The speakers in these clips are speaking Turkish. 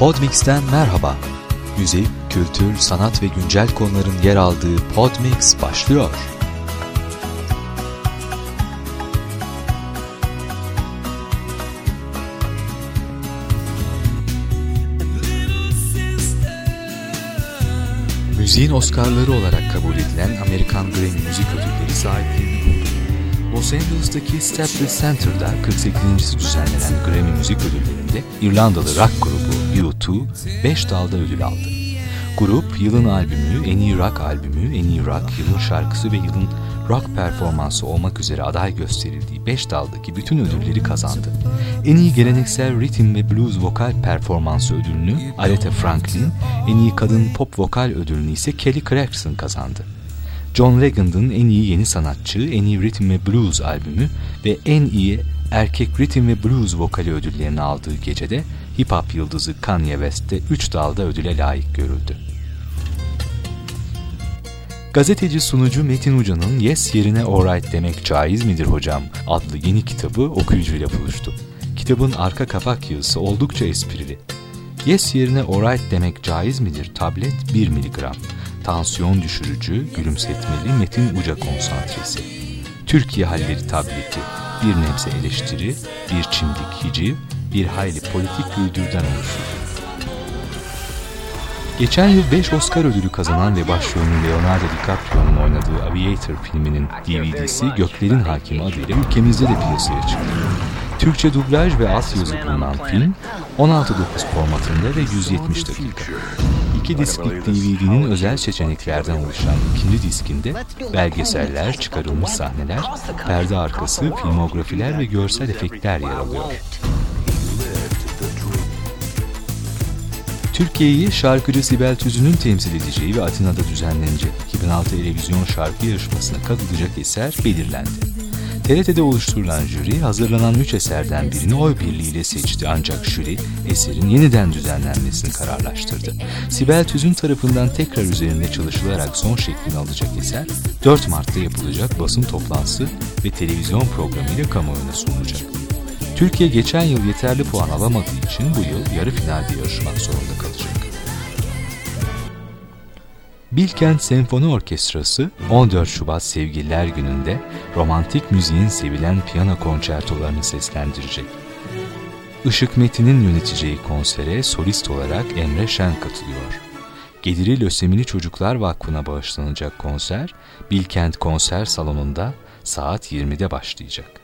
Podmix'ten merhaba. Müzik, kültür, sanat ve güncel konuların yer aldığı Podmix başlıyor. Müziğin Oscar'ları olarak kabul edilen Amerikan Grammy Müzik Ödülleri sahiplerini buldu. Los Angeles'taki Staples Center'da 48. düzenlenen Grammy Müzik Ödülleri'nde İrlandalı rock grubu U2 5 dalda ödül aldı. Grup yılın albümü, en iyi rock albümü, en iyi rock, yılın şarkısı ve yılın rock performansı olmak üzere aday gösterildiği 5 daldaki bütün ödülleri kazandı. En iyi geleneksel ritim ve blues vokal performansı ödülünü Aretha Franklin, en iyi kadın pop vokal ödülünü ise Kelly Clarkson kazandı. John Legend'ın en iyi yeni sanatçı, en iyi ritim ve blues albümü ve en iyi erkek ritim ve blues vokali ödüllerini aldığı gecede hip hop yıldızı Kanye West de 3 dalda ödüle layık görüldü. Gazeteci sunucu Metin Uca'nın Yes yerine Alright demek caiz midir hocam adlı yeni kitabı okuyucuyla buluştu. Kitabın arka kapak yazısı oldukça esprili. Yes yerine Alright demek caiz midir tablet 1 miligram tansiyon düşürücü, gülümsetmeli Metin Uca konsantresi. Türkiye halleri tableti, bir nebze eleştiri, bir çimdik hiciv, bir hayli politik güldürden oluşur. Geçen yıl 5 Oscar ödülü kazanan ve başrolünü Leonardo DiCaprio'nun oynadığı Aviator filminin DVD'si Göklerin Hakimi adıyla ülkemizde de piyasaya çıktı. Türkçe dublaj ve alt yazı bulunan film 16.9 formatında ve 170 dakika. İki disklik DVD'nin özel seçeneklerden oluşan ikinci diskinde belgeseller, çıkarılmış sahneler, perde arkası, filmografiler ve görsel efektler yer alıyor. Türkiye'yi şarkıcı Sibel Tüzün'ün temsil edeceği ve Atina'da düzenlenecek 2006 televizyon şarkı yarışmasına katılacak eser belirlendi. TRT'de oluşturulan jüri hazırlanan üç eserden birini oy birliğiyle seçti ancak jüri eserin yeniden düzenlenmesini kararlaştırdı. Sibel Tüzün tarafından tekrar üzerinde çalışılarak son şeklini alacak eser 4 Mart'ta yapılacak basın toplantısı ve televizyon programıyla kamuoyuna sunulacak. Türkiye geçen yıl yeterli puan alamadığı için bu yıl yarı finalde yarışmak zorunda kalacak. Bilkent Senfoni Orkestrası 14 Şubat Sevgililer Günü'nde romantik müziğin sevilen piyano konçertolarını seslendirecek. Işık Metin'in yöneteceği konsere solist olarak Emre Şen katılıyor. Geliri Lösemili Çocuklar Vakfı'na bağışlanacak konser Bilkent Konser Salonu'nda saat 20'de başlayacak.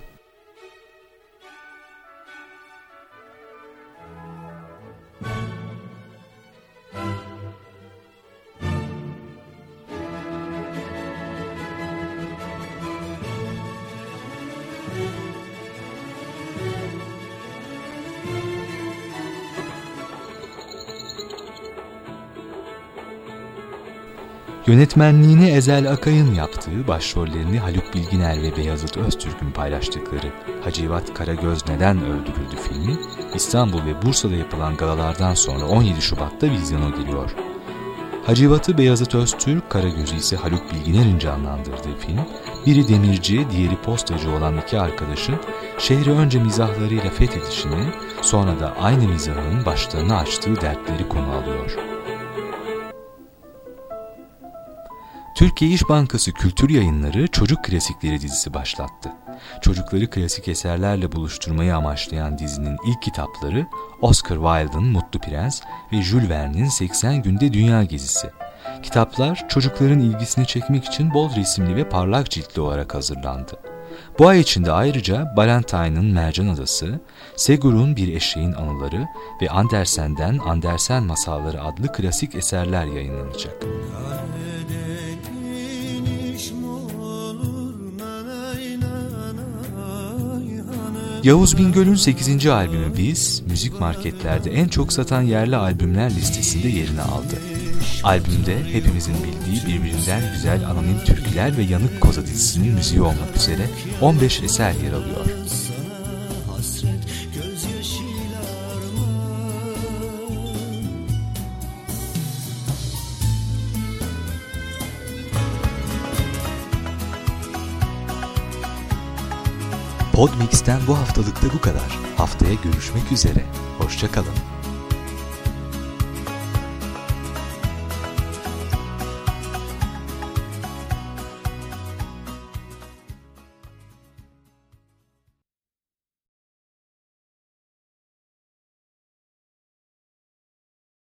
Yönetmenliğini Ezel Akay'ın yaptığı, başrollerini Haluk Bilginer ve Beyazıt Öztürk'ün paylaştıkları Hacivat Karagöz Neden Öldürüldü filmi, İstanbul ve Bursa'da yapılan galalardan sonra 17 Şubat'ta vizyona giriyor. Hacivat'ı Beyazıt Öztürk, Karagöz'ü ise Haluk Bilginer'in canlandırdığı film, biri demirci, diğeri postacı olan iki arkadaşın şehri önce mizahlarıyla fethedişini, sonra da aynı mizahın başlarına açtığı dertleri konu alıyor. Türkiye İş Bankası Kültür Yayınları Çocuk Klasikleri dizisi başlattı. Çocukları klasik eserlerle buluşturmayı amaçlayan dizinin ilk kitapları Oscar Wilde'ın Mutlu Prens ve Jules Verne'in 80 Günde Dünya Gezisi. Kitaplar çocukların ilgisini çekmek için bol resimli ve parlak ciltli olarak hazırlandı. Bu ay içinde ayrıca Ballantyne'ın Mercan Adası, Segur'un Bir Eşeğin Anıları ve Andersen'den Andersen Masalları adlı klasik eserler yayınlanacak. Yavuz Bingöl'ün 8. albümü Biz, müzik marketlerde en çok satan yerli albümler listesinde yerini aldı. Albümde hepimizin bildiği birbirinden güzel anonim türküler ve Yanık Koza müziği olmak üzere 15 eser yer alıyor. Podmix'ten bu haftalıkta bu kadar. Haftaya görüşmek üzere. Hoşçakalın.